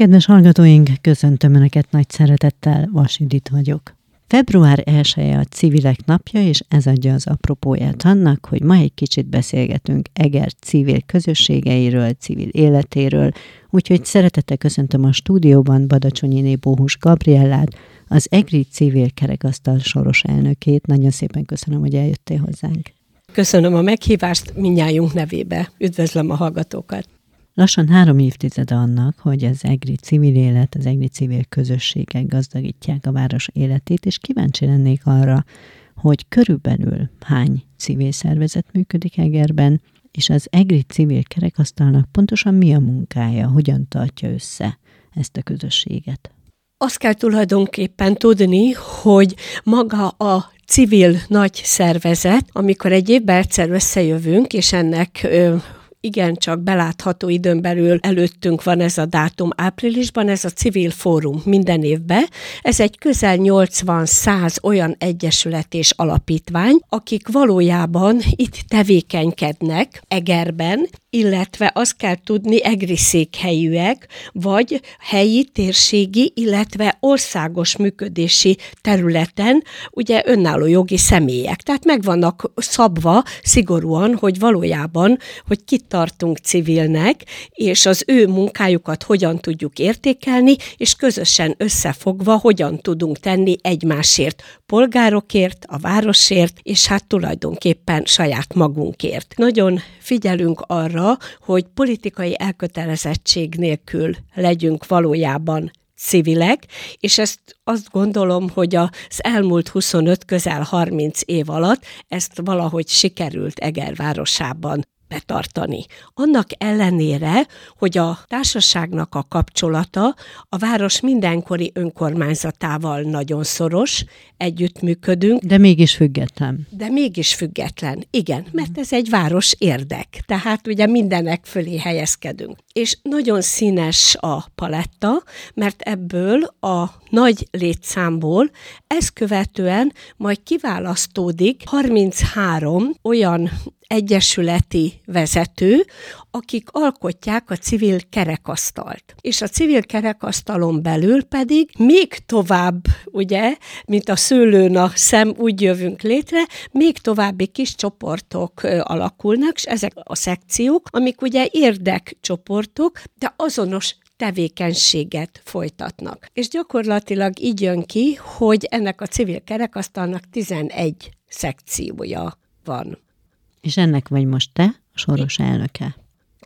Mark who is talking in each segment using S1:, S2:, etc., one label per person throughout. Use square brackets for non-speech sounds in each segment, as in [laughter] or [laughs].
S1: Kedves hallgatóink, köszöntöm Önöket nagy szeretettel, Vas Judit vagyok. Február 1 -e a civilek napja, és ez adja az apropóját annak, hogy ma egy kicsit beszélgetünk Eger civil közösségeiről, civil életéről, úgyhogy szeretettel köszöntöm a stúdióban Badacsonyiné Bóhus Gabriellát, az EGRI civil kerekasztal soros elnökét. Nagyon szépen köszönöm, hogy eljöttél hozzánk.
S2: Köszönöm a meghívást minnyájunk nevébe. Üdvözlöm a hallgatókat.
S1: Lassan három évtized annak, hogy az EGRI civil élet, az EGRI civil közösségek gazdagítják a város életét, és kíváncsi lennék arra, hogy körülbelül hány civil szervezet működik Egerben, és az EGRI civil kerekasztalnak pontosan mi a munkája, hogyan tartja össze ezt a közösséget?
S2: Azt kell tulajdonképpen tudni, hogy maga a civil nagy szervezet, amikor egy évben egyszer összejövünk, és ennek igencsak belátható időn belül előttünk van ez a dátum áprilisban, ez a civil fórum minden évben. Ez egy közel 80-100 olyan egyesület és alapítvány, akik valójában itt tevékenykednek Egerben, illetve azt kell tudni, egri székhelyűek, vagy helyi, térségi, illetve országos működési területen, ugye önálló jogi személyek. Tehát meg vannak szabva szigorúan, hogy valójában, hogy kit tartunk civilnek, és az ő munkájukat hogyan tudjuk értékelni, és közösen összefogva hogyan tudunk tenni egymásért, polgárokért, a városért, és hát tulajdonképpen saját magunkért. Nagyon figyelünk arra, hogy politikai elkötelezettség nélkül legyünk valójában civilek, és ezt azt gondolom, hogy az elmúlt 25, közel 30 év alatt ezt valahogy sikerült Eger városában betartani. Annak ellenére, hogy a társaságnak a kapcsolata a város mindenkori önkormányzatával nagyon szoros, együttműködünk.
S1: De mégis független.
S2: De mégis független, igen, mert ez egy város érdek, tehát ugye mindenek fölé helyezkedünk. És nagyon színes a paletta, mert ebből a nagy létszámból ezt követően majd kiválasztódik 33 olyan egyesületi vezető, akik alkotják a civil kerekasztalt. És a civil kerekasztalon belül pedig még tovább, ugye, mint a szőlőn a szem, úgy jövünk létre, még további kis csoportok alakulnak, és ezek a szekciók, amik ugye érdekcsoportok, de azonos tevékenységet folytatnak. És gyakorlatilag így jön ki, hogy ennek a civil kerekasztalnak 11 szekciója van.
S1: És ennek vagy most te, a soros elnöke.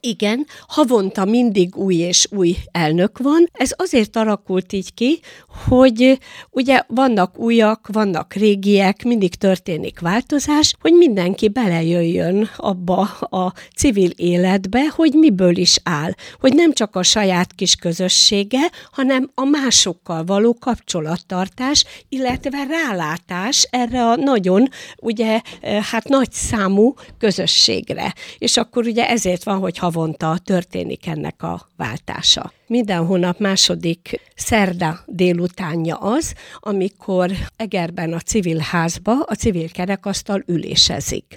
S2: Igen, havonta mindig új és új elnök van. Ez azért alakult így ki, hogy ugye vannak újak, vannak régiek, mindig történik változás, hogy mindenki belejöjjön abba a civil életbe, hogy miből is áll. Hogy nem csak a saját kis közössége, hanem a másokkal való kapcsolattartás, illetve rálátás erre a nagyon, ugye, hát nagy számú közösségre. És akkor ugye ezért van, hogy havonta történik ennek a váltása. Minden hónap második szerda délutánja az, amikor Egerben a civil házba a civil kerekasztal ülésezik.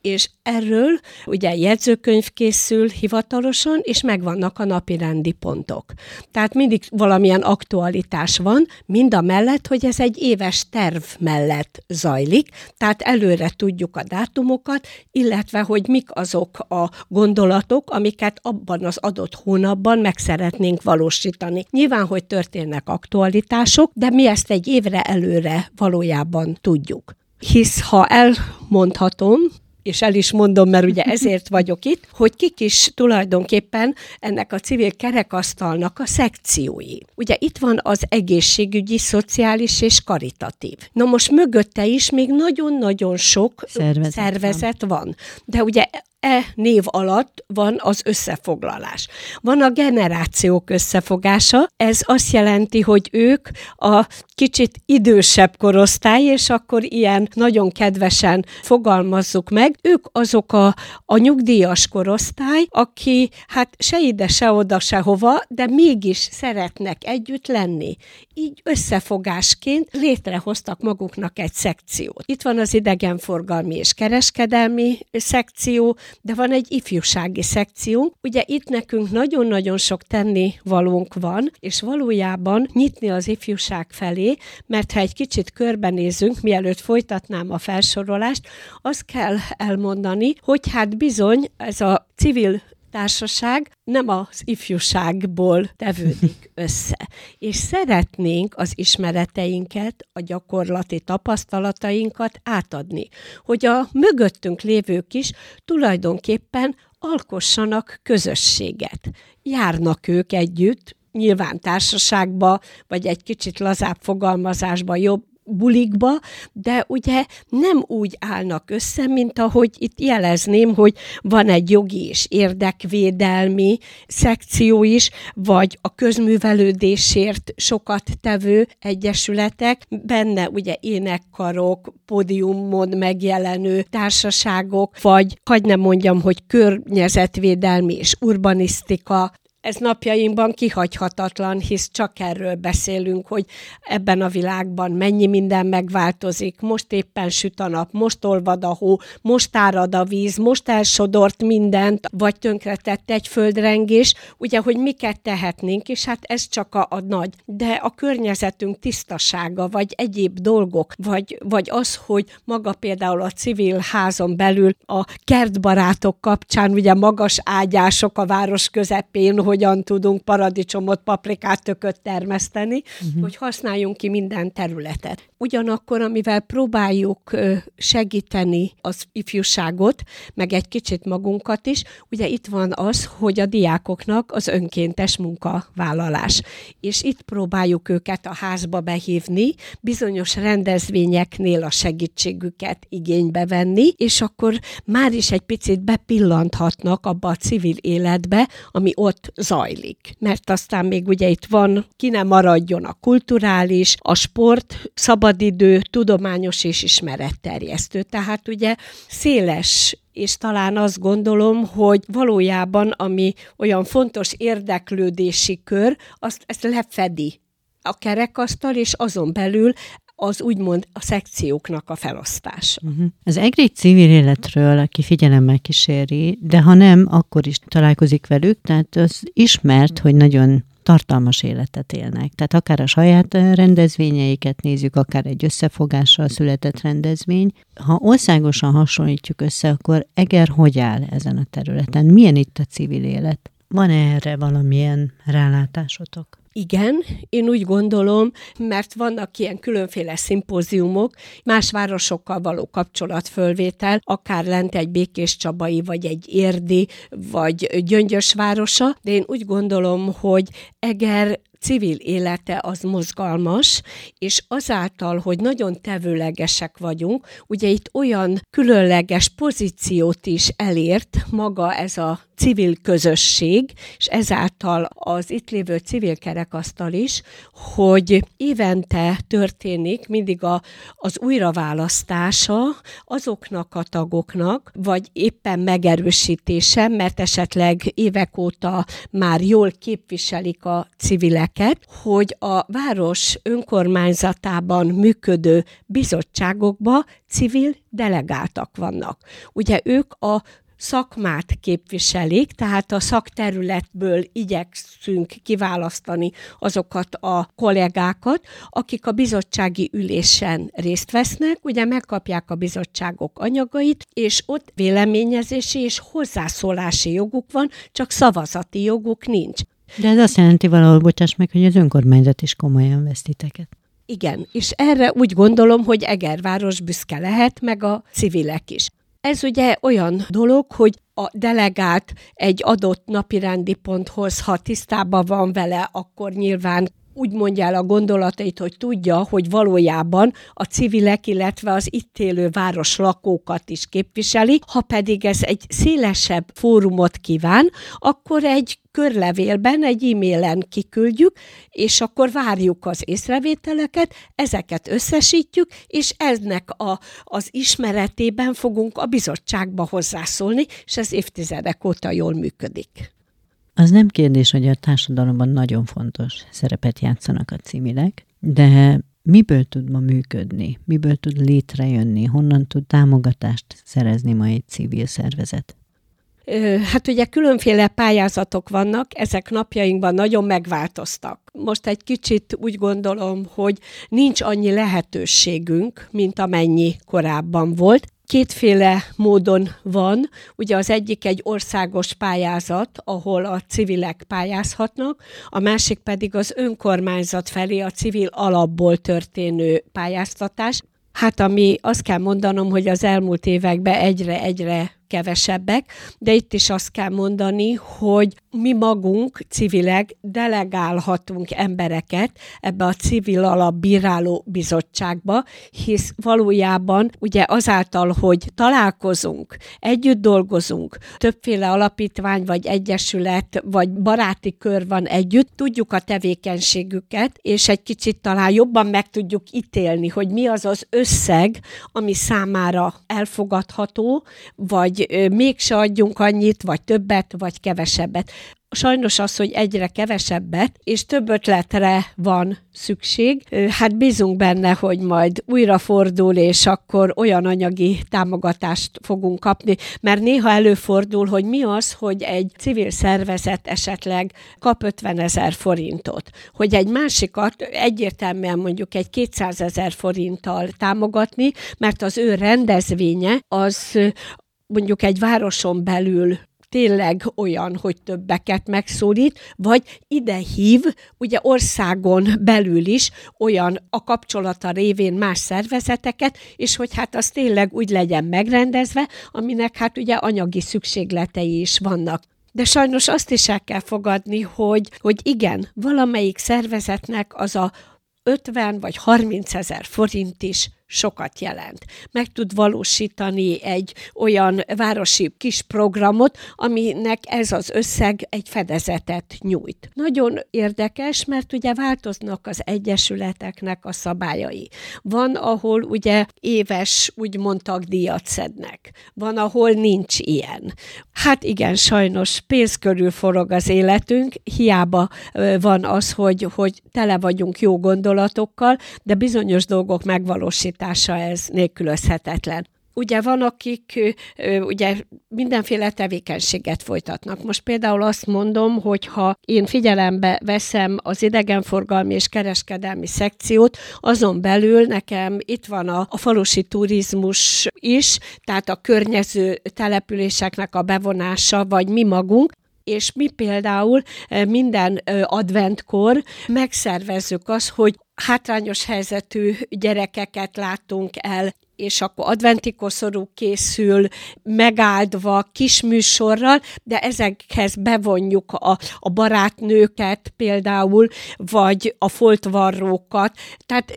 S2: És erről ugye jegyzőkönyv készül hivatalosan, és megvannak a napi rendi pontok. Tehát mindig valamilyen aktualitás van, mind a mellett, hogy ez egy éves terv mellett zajlik, tehát előre tudjuk a dátumokat, illetve hogy mik azok a gondolatok, amiket abban az adott hónapban meg szeretnénk valósítani. Nyilván, hogy történnek aktualitások, de mi ezt egy évre előre valójában tudjuk. Hisz ha elmondhatom, és el is mondom, mert ugye ezért vagyok itt, [laughs] hogy kik is tulajdonképpen ennek a civil kerekasztalnak a szekciói. Ugye itt van az egészségügyi, szociális és karitatív. Na most mögötte is még nagyon-nagyon sok szervezet, szervezet van. van. De ugye e név alatt van az összefoglalás. Van a generációk összefogása, ez azt jelenti, hogy ők a kicsit idősebb korosztály, és akkor ilyen nagyon kedvesen fogalmazzuk meg, ők azok a, a nyugdíjas korosztály, aki hát se ide, se oda, se hova, de mégis szeretnek együtt lenni. Így összefogásként létrehoztak maguknak egy szekciót. Itt van az idegenforgalmi és kereskedelmi szekció, de van egy ifjúsági szekciónk. Ugye itt nekünk nagyon-nagyon sok tenni valónk van, és valójában nyitni az ifjúság felé, mert ha egy kicsit körbenézünk, mielőtt folytatnám a felsorolást, azt kell elmondani, hogy hát bizony ez a civil társaság nem az ifjúságból tevődik össze. És szeretnénk az ismereteinket, a gyakorlati tapasztalatainkat átadni, hogy a mögöttünk lévők is tulajdonképpen alkossanak közösséget. Járnak ők együtt, nyilván társaságba, vagy egy kicsit lazább fogalmazásba jobb bulikba, de ugye nem úgy állnak össze, mint ahogy itt jelezném, hogy van egy jogi és érdekvédelmi szekció is, vagy a közművelődésért sokat tevő egyesületek, benne ugye énekkarok, pódiumon megjelenő társaságok, vagy hagy nem mondjam, hogy környezetvédelmi és urbanisztika ez napjainkban kihagyhatatlan, hisz csak erről beszélünk, hogy ebben a világban mennyi minden megváltozik, most éppen süt a nap, most olvad a hó, most árad a víz, most elsodort mindent, vagy tönkretett egy földrengés, ugye, hogy miket tehetnénk, és hát ez csak a, a nagy, de a környezetünk tisztasága, vagy egyéb dolgok, vagy, vagy az, hogy maga például a civil házon belül a kertbarátok kapcsán, ugye magas ágyások a város közepén, hogy hogyan tudunk paradicsomot, paprikát, tököt termeszteni, uh-huh. hogy használjunk ki minden területet. Ugyanakkor, amivel próbáljuk segíteni az ifjúságot, meg egy kicsit magunkat is, ugye itt van az, hogy a diákoknak az önkéntes munkavállalás. És itt próbáljuk őket a házba behívni, bizonyos rendezvényeknél a segítségüket igénybe venni, és akkor már is egy picit bepillanthatnak abba a civil életbe, ami ott zajlik. Mert aztán még ugye itt van, ki nem maradjon a kulturális, a sport, szabadidő, tudományos és ismeretterjesztő. Tehát ugye széles és talán azt gondolom, hogy valójában ami olyan fontos érdeklődési kör, azt ezt lefedi a kerekasztal, és azon belül az úgymond a szekcióknak a felosztása. Uh-huh.
S1: Az EGRI civil életről, aki figyelemmel kíséri, de ha nem, akkor is találkozik velük, tehát az ismert, hogy nagyon tartalmas életet élnek. Tehát akár a saját rendezvényeiket nézzük, akár egy összefogással született rendezvény. Ha országosan hasonlítjuk össze, akkor Eger hogy áll ezen a területen? Milyen itt a civil élet? Van -e erre valamilyen rálátásotok?
S2: Igen, én úgy gondolom, mert vannak ilyen különféle szimpóziumok, más városokkal való kapcsolatfölvétel, akár lent egy Békés Csabai, vagy egy Érdi, vagy Gyöngyös városa, de én úgy gondolom, hogy Eger civil élete az mozgalmas, és azáltal, hogy nagyon tevőlegesek vagyunk, ugye itt olyan különleges pozíciót is elért maga ez a civil közösség, és ezáltal az itt lévő civil kerekasztal is, hogy évente történik mindig a, az újraválasztása azoknak a tagoknak, vagy éppen megerősítése, mert esetleg évek óta már jól képviselik a civileket, hogy a város önkormányzatában működő bizottságokba civil delegáltak vannak. Ugye ők a szakmát képviselik, tehát a szakterületből igyekszünk kiválasztani azokat a kollégákat, akik a bizottsági ülésen részt vesznek, ugye megkapják a bizottságok anyagait, és ott véleményezési és hozzászólási joguk van, csak szavazati joguk nincs.
S1: De ez azt jelenti valahol, bocsáss meg, hogy az önkormányzat is komolyan vesz titeket.
S2: Igen, és erre úgy gondolom, hogy Egerváros büszke lehet, meg a civilek is. Ez ugye olyan dolog, hogy a delegált egy adott napirendi ponthoz, ha tisztában van vele, akkor nyilván úgy mondja el a gondolatait, hogy tudja, hogy valójában a civilek, illetve az itt élő város lakókat is képviseli, ha pedig ez egy szélesebb fórumot kíván, akkor egy körlevélben, egy e-mailen kiküldjük, és akkor várjuk az észrevételeket, ezeket összesítjük, és ennek a, az ismeretében fogunk a bizottságba hozzászólni, és ez évtizedek óta jól működik.
S1: Az nem kérdés, hogy a társadalomban nagyon fontos szerepet játszanak a civilek, de miből tud ma működni, miből tud létrejönni, honnan tud támogatást szerezni ma egy civil szervezet?
S2: Hát ugye különféle pályázatok vannak, ezek napjainkban nagyon megváltoztak. Most egy kicsit úgy gondolom, hogy nincs annyi lehetőségünk, mint amennyi korábban volt. Kétféle módon van, ugye az egyik egy országos pályázat, ahol a civilek pályázhatnak, a másik pedig az önkormányzat felé a civil alapból történő pályáztatás. Hát ami azt kell mondanom, hogy az elmúlt években egyre-egyre kevesebbek, de itt is azt kell mondani, hogy mi magunk civileg delegálhatunk embereket ebbe a civil alapbíráló bizottságba, hisz valójában ugye azáltal, hogy találkozunk, együtt dolgozunk, többféle alapítvány vagy egyesület vagy baráti kör van együtt, tudjuk a tevékenységüket, és egy kicsit talán jobban meg tudjuk ítélni, hogy mi az az összeg, ami számára elfogadható, vagy hogy mégse adjunk annyit, vagy többet, vagy kevesebbet. Sajnos az, hogy egyre kevesebbet, és több ötletre van szükség. Hát bízunk benne, hogy majd újra fordul, és akkor olyan anyagi támogatást fogunk kapni, mert néha előfordul, hogy mi az, hogy egy civil szervezet esetleg kap 50 ezer forintot, hogy egy másikat egyértelműen mondjuk egy 200 ezer forinttal támogatni, mert az ő rendezvénye az mondjuk egy városon belül tényleg olyan, hogy többeket megszólít, vagy ide hív, ugye országon belül is olyan a kapcsolata révén más szervezeteket, és hogy hát az tényleg úgy legyen megrendezve, aminek hát ugye anyagi szükségletei is vannak. De sajnos azt is el kell fogadni, hogy, hogy igen, valamelyik szervezetnek az a 50 vagy 30 ezer forint is sokat jelent. Meg tud valósítani egy olyan városi kis programot, aminek ez az összeg egy fedezetet nyújt. Nagyon érdekes, mert ugye változnak az egyesületeknek a szabályai. Van, ahol ugye éves úgymond tagdíjat szednek. Van, ahol nincs ilyen. Hát igen, sajnos pénz körül forog az életünk, hiába van az, hogy, hogy tele vagyunk jó gondolatokkal, de bizonyos dolgok megvalósítanak megvalósítása ez nélkülözhetetlen. Ugye van, akik ugye mindenféle tevékenységet folytatnak. Most például azt mondom, hogy ha én figyelembe veszem az idegenforgalmi és kereskedelmi szekciót, azon belül nekem itt van a, a falusi turizmus is, tehát a környező településeknek a bevonása, vagy mi magunk, és mi például minden adventkor megszervezzük azt, hogy hátrányos helyzetű gyerekeket látunk el, és akkor adventi koszorú készül, megáldva, kis műsorral, de ezekhez bevonjuk a, a barátnőket például, vagy a foltvarrókat. Tehát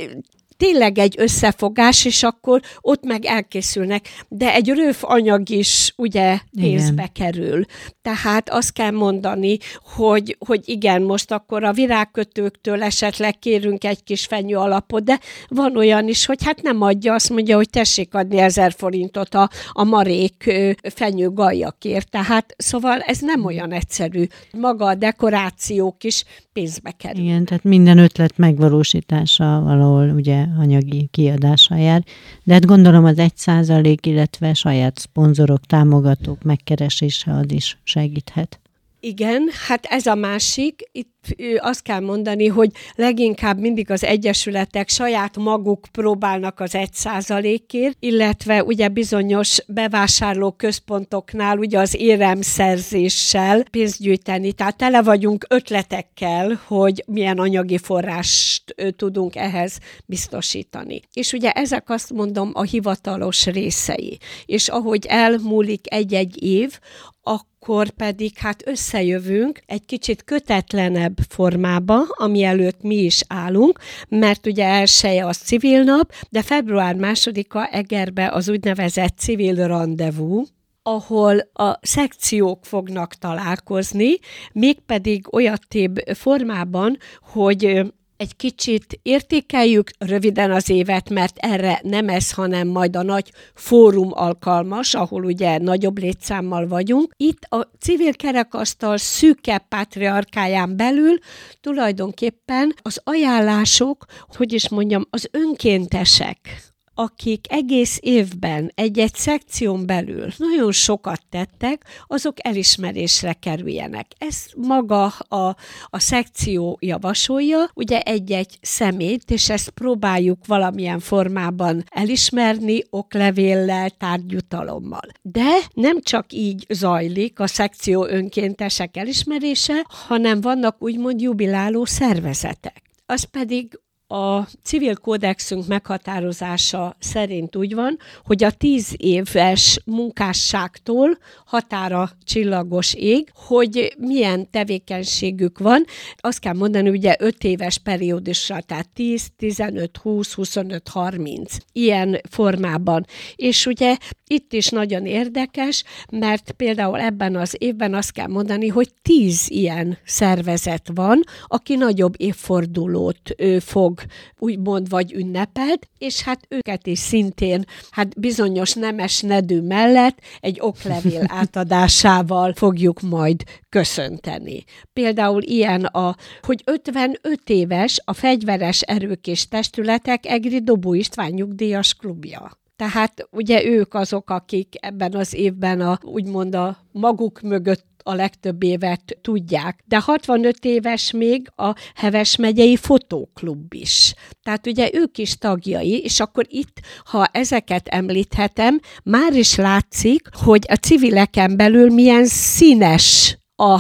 S2: tényleg egy összefogás, és akkor ott meg elkészülnek. De egy röv anyag is ugye pénzbe kerül. Tehát azt kell mondani, hogy, hogy igen, most akkor a virágkötőktől esetleg kérünk egy kis fenyő alapot, de van olyan is, hogy hát nem adja, azt mondja, hogy tessék adni ezer forintot a, a marék fenyő gajakért. Tehát szóval ez nem olyan egyszerű. Maga a dekorációk is pénzbe kerül.
S1: Igen, tehát minden ötlet megvalósítása valahol ugye anyagi kiadása jár, de hát gondolom az egy százalék, illetve saját szponzorok, támogatók megkeresése az is segíthet.
S2: Igen, hát ez a másik. Itt azt kell mondani, hogy leginkább mindig az egyesületek saját maguk próbálnak az egy százalékért, illetve ugye bizonyos bevásárló központoknál ugye az éremszerzéssel pénzt gyűjteni. Tehát tele vagyunk ötletekkel, hogy milyen anyagi forrást tudunk ehhez biztosítani. És ugye ezek azt mondom a hivatalos részei. És ahogy elmúlik egy-egy év, akkor pedig hát összejövünk egy kicsit kötetlenebb formába, ami előtt mi is állunk, mert ugye elsője az civil nap, de február másodika Egerbe az úgynevezett civil rendezvú, ahol a szekciók fognak találkozni, mégpedig olyattébb formában, hogy egy kicsit értékeljük röviden az évet, mert erre nem ez, hanem majd a nagy fórum alkalmas, ahol ugye nagyobb létszámmal vagyunk. Itt a civil kerekasztal szűke patriarkáján belül tulajdonképpen az ajánlások, hogy is mondjam, az önkéntesek, akik egész évben egy-egy szekción belül nagyon sokat tettek, azok elismerésre kerüljenek. Ez maga a, a szekció javasolja, ugye egy-egy szemét, és ezt próbáljuk valamilyen formában elismerni, oklevéllel, tárgyutalommal. De nem csak így zajlik a szekció önkéntesek elismerése, hanem vannak úgymond jubiláló szervezetek. Az pedig a civil kódexünk meghatározása szerint úgy van, hogy a tíz éves munkásságtól határa csillagos ég, hogy milyen tevékenységük van. Azt kell mondani, ugye öt éves periódusra, tehát 10, 15, 20, 25, 30 ilyen formában. És ugye itt is nagyon érdekes, mert például ebben az évben azt kell mondani, hogy tíz ilyen szervezet van, aki nagyobb évfordulót fog úgymond vagy ünnepelt, és hát őket is szintén hát bizonyos nemes nedű mellett egy oklevél [laughs] átadásával fogjuk majd köszönteni. Például ilyen a, hogy 55 éves a fegyveres erők és testületek Egri Dobó István nyugdíjas klubja. Tehát ugye ők azok, akik ebben az évben a, úgymond a maguk mögött a legtöbb évet tudják. De 65 éves még a Heves megyei fotóklub is. Tehát ugye ők is tagjai, és akkor itt, ha ezeket említhetem, már is látszik, hogy a civileken belül milyen színes a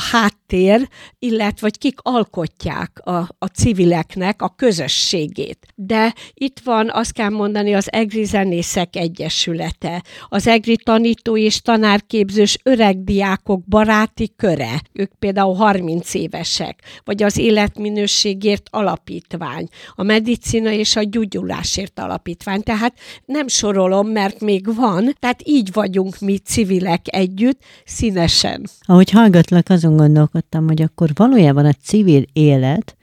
S2: háttér, illetve vagy kik alkotják a, a civileknek a közösségét. De itt van, azt kell mondani, az EGRI Zenészek Egyesülete, az EGRI tanító és tanárképzős öregdiákok baráti köre, ők például 30 évesek, vagy az Életminőségért Alapítvány, a Medicina és a Gyógyulásért Alapítvány. Tehát nem sorolom, mert még van, tehát így vagyunk mi civilek együtt, színesen.
S1: Ahogy hallgatlak, azon gondolkodtam, hogy akkor valójában a civil élet,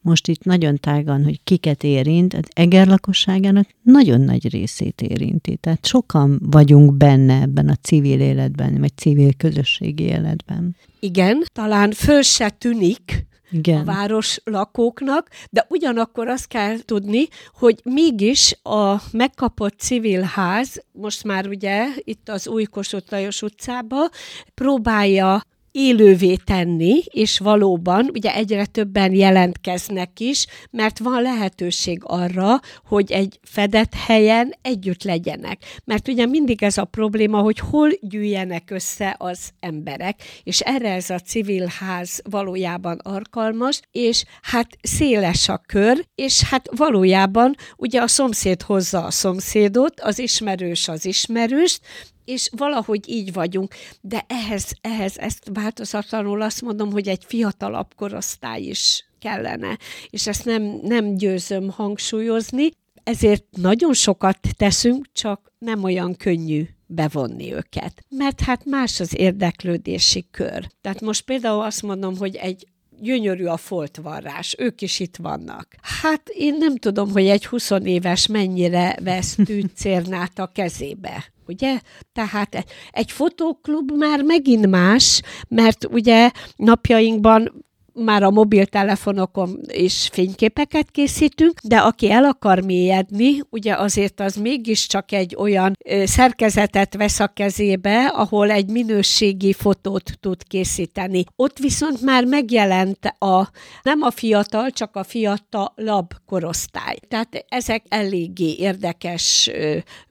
S1: most itt nagyon tágan, hogy kiket érint, az Eger lakosságának nagyon nagy részét érinti. Tehát sokan vagyunk benne ebben a civil életben, vagy civil közösségi életben.
S2: Igen, talán föl se tűnik, igen. a város lakóknak, de ugyanakkor azt kell tudni, hogy mégis a megkapott civil ház, most már ugye itt az új Kossuth Lajos utcába, próbálja élővé tenni, és valóban ugye egyre többen jelentkeznek is, mert van lehetőség arra, hogy egy fedett helyen együtt legyenek. Mert ugye mindig ez a probléma, hogy hol gyűjjenek össze az emberek, és erre ez a civil ház valójában alkalmas, és hát széles a kör, és hát valójában ugye a szomszéd hozza a szomszédot, az ismerős az ismerőst, és valahogy így vagyunk, de ehhez, ehhez ezt változatlanul azt mondom, hogy egy fiatalabb korosztály is kellene, és ezt nem, nem győzöm hangsúlyozni, ezért nagyon sokat teszünk, csak nem olyan könnyű bevonni őket. Mert hát más az érdeklődési kör. Tehát most például azt mondom, hogy egy gyönyörű a foltvarrás, ők is itt vannak. Hát én nem tudom, hogy egy 20 éves mennyire vesz tűcérnát [laughs] a kezébe ugye? Tehát egy fotóklub már megint más, mert ugye napjainkban már a mobiltelefonokon is fényképeket készítünk, de aki el akar mélyedni, ugye azért az mégiscsak egy olyan szerkezetet vesz a kezébe, ahol egy minőségi fotót tud készíteni. Ott viszont már megjelent a nem a fiatal, csak a fiatalabb korosztály. Tehát ezek eléggé érdekes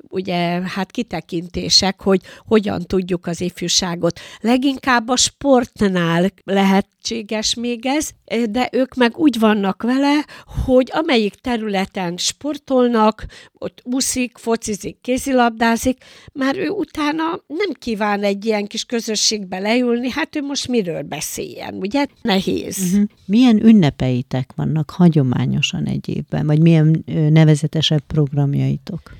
S2: ugye hát kitekintések, hogy hogyan tudjuk az ifjúságot. Leginkább a sportnál lehetséges még ez, de ők meg úgy vannak vele, hogy amelyik területen sportolnak, ott úszik, focizik, kézilabdázik, már ő utána nem kíván egy ilyen kis közösségbe leülni, hát ő most miről beszéljen, ugye? Nehéz. Uh-huh.
S1: Milyen ünnepeitek vannak hagyományosan egy évben, vagy milyen nevezetesebb programjaitok?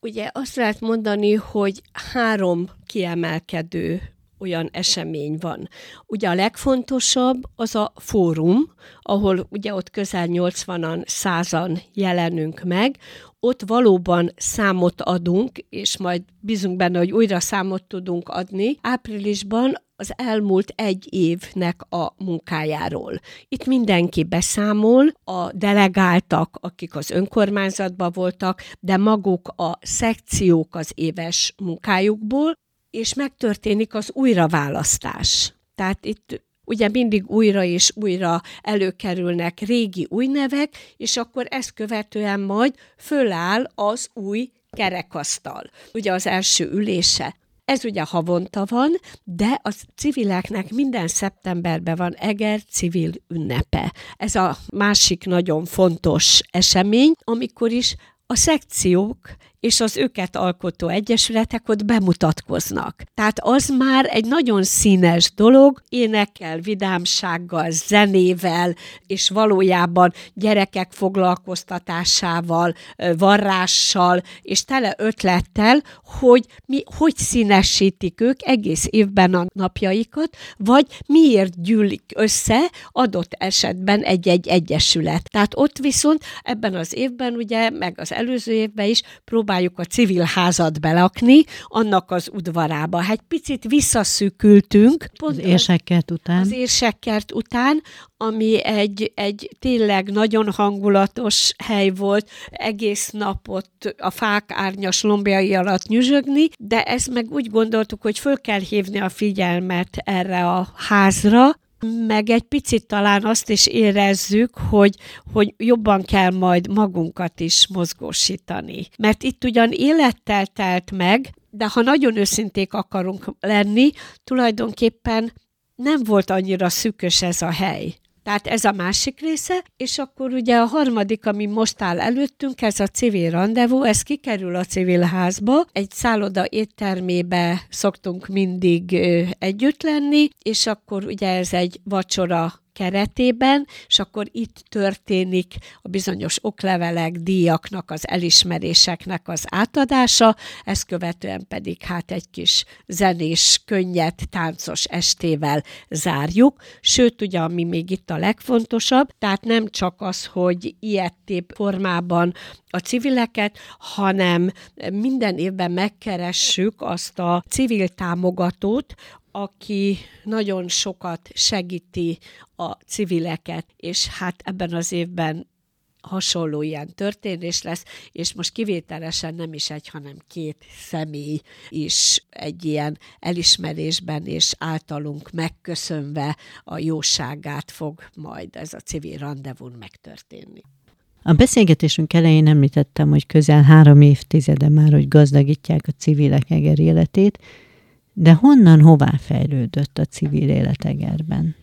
S2: Ugye azt lehet mondani, hogy három kiemelkedő olyan esemény van. Ugye a legfontosabb az a fórum, ahol ugye ott közel 80-an, százan jelenünk meg, ott valóban számot adunk, és majd bízunk benne, hogy újra számot tudunk adni. Áprilisban az elmúlt egy évnek a munkájáról. Itt mindenki beszámol, a delegáltak, akik az önkormányzatban voltak, de maguk a szekciók az éves munkájukból, és megtörténik az újraválasztás. Tehát itt ugye mindig újra és újra előkerülnek régi új nevek, és akkor ezt követően majd föláll az új kerekasztal. Ugye az első ülése. Ez ugye havonta van, de a civileknek minden szeptemberben van Eger civil ünnepe. Ez a másik nagyon fontos esemény, amikor is a szekciók és az őket alkotó egyesületek ott bemutatkoznak. Tehát az már egy nagyon színes dolog, énekel, vidámsággal, zenével, és valójában gyerekek foglalkoztatásával, varrással, és tele ötlettel, hogy mi, hogy színesítik ők egész évben a napjaikat, vagy miért gyűlik össze adott esetben egy-egy egyesület. Tehát ott viszont ebben az évben, ugye, meg az előző évben is próbál próbáljuk a civil házat belakni, annak az udvarába. Hát picit visszaszűkültünk.
S1: Pont az érsekkert után.
S2: Az érsekkert után, ami egy, egy tényleg nagyon hangulatos hely volt, egész napot a fák árnyas lombjai alatt nyüzsögni, de ezt meg úgy gondoltuk, hogy föl kell hívni a figyelmet erre a házra, meg egy picit talán azt is érezzük, hogy, hogy jobban kell majd magunkat is mozgósítani. Mert itt ugyan élettel telt meg, de ha nagyon őszinték akarunk lenni, tulajdonképpen nem volt annyira szűkös ez a hely. Tehát ez a másik része, és akkor ugye a harmadik, ami most áll előttünk, ez a civil rendezvú, ez kikerül a civil házba, egy szálloda éttermébe szoktunk mindig együtt lenni, és akkor ugye ez egy vacsora keretében, és akkor itt történik a bizonyos oklevelek, díjaknak, az elismeréseknek az átadása, ezt követően pedig hát egy kis zenés, könnyed, táncos estével zárjuk. Sőt, ugye, ami még itt a legfontosabb, tehát nem csak az, hogy ilyettébb formában a civileket, hanem minden évben megkeressük azt a civil támogatót, aki nagyon sokat segíti a civileket, és hát ebben az évben hasonló ilyen történés lesz, és most kivételesen nem is egy, hanem két személy is egy ilyen elismerésben és általunk megköszönve a jóságát fog majd ez a civil rendezvún megtörténni.
S1: A beszélgetésünk elején említettem, hogy közel három évtizede már, hogy gazdagítják a civilek Eger életét, de honnan, hová fejlődött a civil élet Egerben?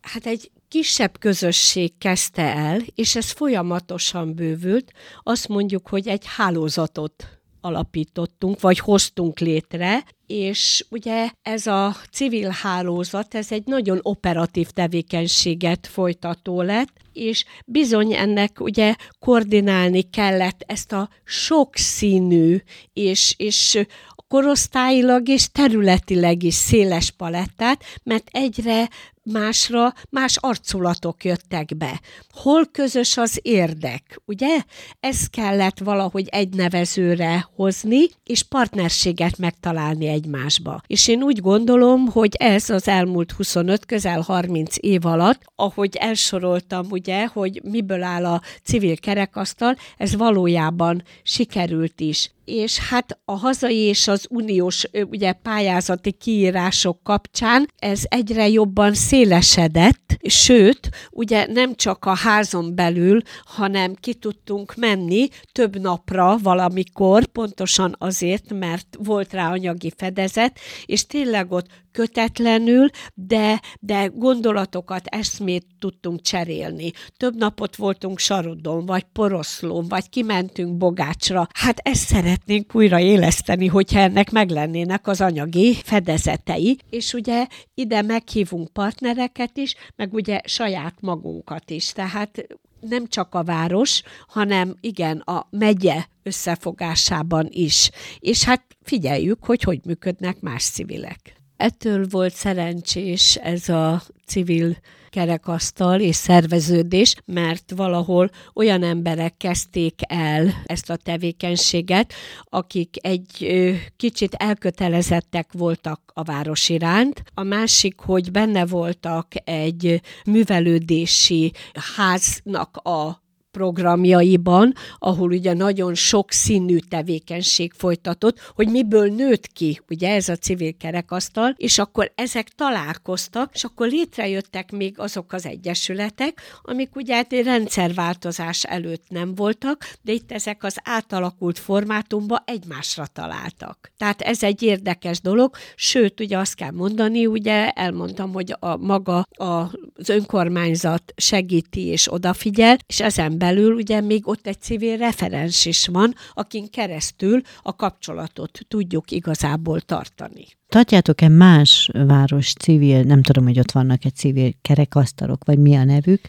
S2: Hát egy kisebb közösség kezdte el, és ez folyamatosan bővült. Azt mondjuk, hogy egy hálózatot alapítottunk, vagy hoztunk létre, és ugye ez a civil hálózat, ez egy nagyon operatív tevékenységet folytató lett, és bizony ennek ugye koordinálni kellett ezt a sokszínű és, és korosztályilag és területileg is széles palettát, mert egyre másra más arculatok jöttek be. Hol közös az érdek, ugye? Ez kellett valahogy egy nevezőre hozni, és partnerséget megtalálni egymásba. És én úgy gondolom, hogy ez az elmúlt 25, közel 30 év alatt, ahogy elsoroltam, ugye, hogy miből áll a civil kerekasztal, ez valójában sikerült is és hát a hazai és az uniós ugye, pályázati kiírások kapcsán ez egyre jobban szélesedett, sőt, ugye nem csak a házon belül, hanem ki tudtunk menni több napra valamikor, pontosan azért, mert volt rá anyagi fedezet, és tényleg ott kötetlenül, de, de gondolatokat, eszmét tudtunk cserélni. Több napot voltunk Sarudon, vagy Poroszlón, vagy kimentünk Bogácsra. Hát ezt szeretnénk újra éleszteni, hogyha ennek meglennének az anyagi fedezetei, és ugye ide meghívunk partnereket is, meg ugye saját magunkat is. Tehát nem csak a város, hanem igen, a megye összefogásában is. És hát figyeljük, hogy hogy működnek más civilek. Ettől volt szerencsés ez a civil kerekasztal és szerveződés, mert valahol olyan emberek kezdték el ezt a tevékenységet, akik egy kicsit elkötelezettek voltak a város iránt. A másik, hogy benne voltak egy művelődési háznak a programjaiban, ahol ugye nagyon sok színű tevékenység folytatott, hogy miből nőtt ki, ugye ez a civil kerekasztal, és akkor ezek találkoztak, és akkor létrejöttek még azok az egyesületek, amik ugye hát egy rendszerváltozás előtt nem voltak, de itt ezek az átalakult formátumban egymásra találtak. Tehát ez egy érdekes dolog, sőt, ugye azt kell mondani, ugye elmondtam, hogy a maga az önkormányzat segíti és odafigyel, és ezen belül ugye még ott egy civil referens is van, akin keresztül a kapcsolatot tudjuk igazából tartani.
S1: Tartjátok-e más város civil, nem tudom, hogy ott vannak-e civil kerekasztalok, vagy mi a nevük,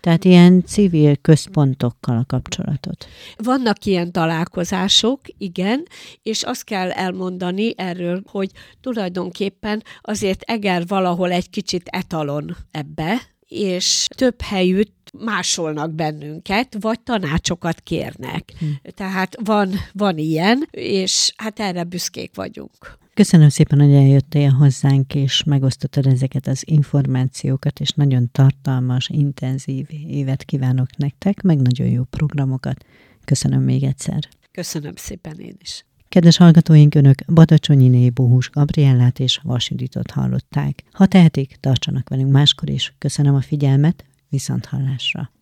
S1: tehát ilyen civil központokkal a kapcsolatot?
S2: Vannak ilyen találkozások, igen, és azt kell elmondani erről, hogy tulajdonképpen azért Eger valahol egy kicsit etalon ebbe, és több helyütt másolnak bennünket, vagy tanácsokat kérnek. Hm. Tehát van, van ilyen, és hát erre büszkék vagyunk.
S1: Köszönöm szépen, hogy eljöttél hozzánk, és megosztottad ezeket az információkat, és nagyon tartalmas, intenzív évet kívánok nektek, meg nagyon jó programokat. Köszönöm még egyszer.
S2: Köszönöm szépen én is.
S1: Kedves hallgatóink, Önök Badacsonyiné Bohus Gabriellát és Vasiditot hallották. Ha tehetik, tartsanak velünk máskor is. Köszönöm a figyelmet, viszont.